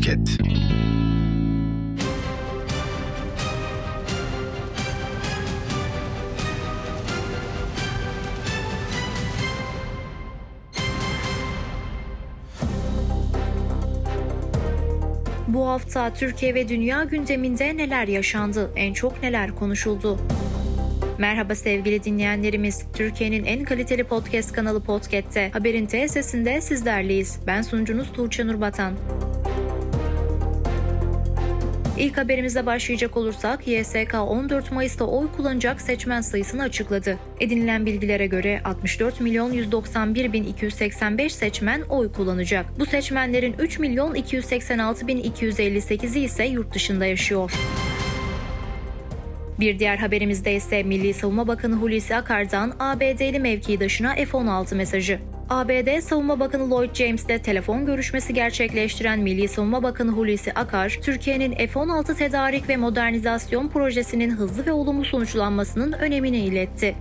Podcast. Bu hafta Türkiye ve dünya gündeminde neler yaşandı, en çok neler konuşuldu? Merhaba sevgili dinleyenlerimiz. Türkiye'nin en kaliteli podcast kanalı Podcast'te Haberin T sesinde sizlerleyiz. Ben sunucunuz Tuğçe Nurbatan. İlk haberimize başlayacak olursak YSK 14 Mayıs'ta oy kullanacak seçmen sayısını açıkladı. Edinilen bilgilere göre 64 milyon 191 bin 285 seçmen oy kullanacak. Bu seçmenlerin 3 milyon 286 bin 258'i ise yurt dışında yaşıyor. Bir diğer haberimizde ise Milli Savunma Bakanı Hulusi Akar'dan ABD'li mevkidaşına F-16 mesajı. ABD Savunma Bakanı Lloyd James ile telefon görüşmesi gerçekleştiren Milli Savunma Bakanı Hulusi Akar, Türkiye'nin F-16 tedarik ve modernizasyon projesinin hızlı ve olumlu sonuçlanmasının önemini iletti.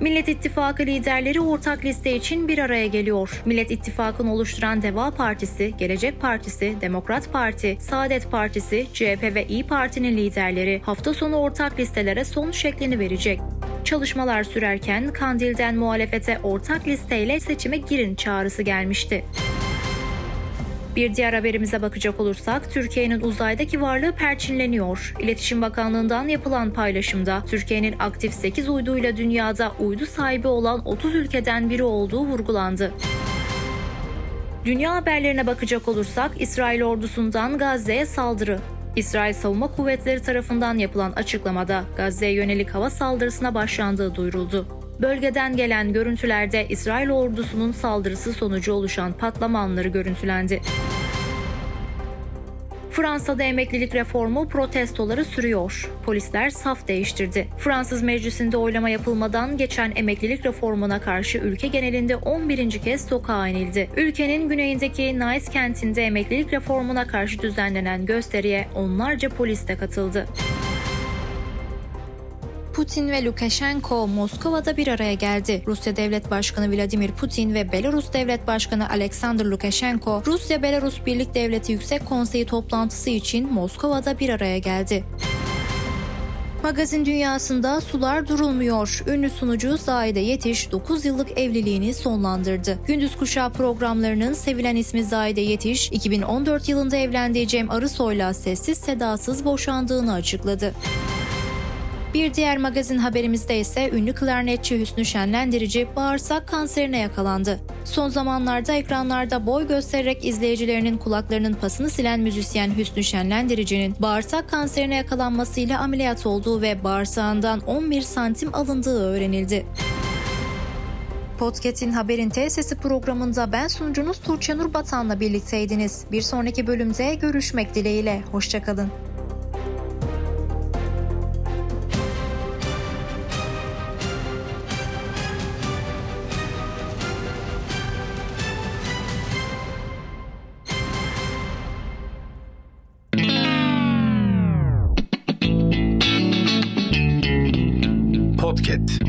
Millet İttifakı liderleri ortak liste için bir araya geliyor. Millet İttifakı'nı oluşturan Deva Partisi, Gelecek Partisi, Demokrat Parti, Saadet Partisi, CHP ve İyi Parti'nin liderleri hafta sonu ortak listelere son şeklini verecek. Çalışmalar sürerken Kandil'den muhalefete ortak listeyle seçime girin çağrısı gelmişti. Bir diğer haberimize bakacak olursak Türkiye'nin uzaydaki varlığı perçinleniyor. İletişim Bakanlığı'ndan yapılan paylaşımda Türkiye'nin aktif 8 uyduyla dünyada uydu sahibi olan 30 ülkeden biri olduğu vurgulandı. Dünya haberlerine bakacak olursak İsrail ordusundan Gazze'ye saldırı. İsrail Savunma Kuvvetleri tarafından yapılan açıklamada Gazze'ye yönelik hava saldırısına başlandığı duyuruldu. Bölgeden gelen görüntülerde İsrail ordusunun saldırısı sonucu oluşan patlama anları görüntülendi. Fransa'da emeklilik reformu protestoları sürüyor. Polisler saf değiştirdi. Fransız meclisinde oylama yapılmadan geçen emeklilik reformuna karşı ülke genelinde 11. kez sokağa inildi. Ülkenin güneyindeki Nice kentinde emeklilik reformuna karşı düzenlenen gösteriye onlarca polis de katıldı. Putin ve Lukashenko Moskova'da bir araya geldi. Rusya Devlet Başkanı Vladimir Putin ve Belarus Devlet Başkanı Alexander Lukashenko, Rusya-Belarus Birlik Devleti Yüksek Konseyi toplantısı için Moskova'da bir araya geldi. Magazin dünyasında sular durulmuyor. Ünlü sunucu Zahide Yetiş 9 yıllık evliliğini sonlandırdı. Gündüz Kuşağı programlarının sevilen ismi Zahide Yetiş, 2014 yılında evlendiği Cem Arısoy'la sessiz sedasız boşandığını açıkladı. Bir diğer magazin haberimizde ise ünlü klarnetçi Hüsnü Şenlendirici bağırsak kanserine yakalandı. Son zamanlarda ekranlarda boy göstererek izleyicilerinin kulaklarının pasını silen müzisyen Hüsnü Şenlendirici'nin bağırsak kanserine yakalanmasıyla ameliyat olduğu ve bağırsağından 11 santim alındığı öğrenildi. Podcast'in Haberin T Sesi programında ben sunucunuz Tuğçe Batan'la birlikteydiniz. Bir sonraki bölümde görüşmek dileğiyle. Hoşçakalın. It.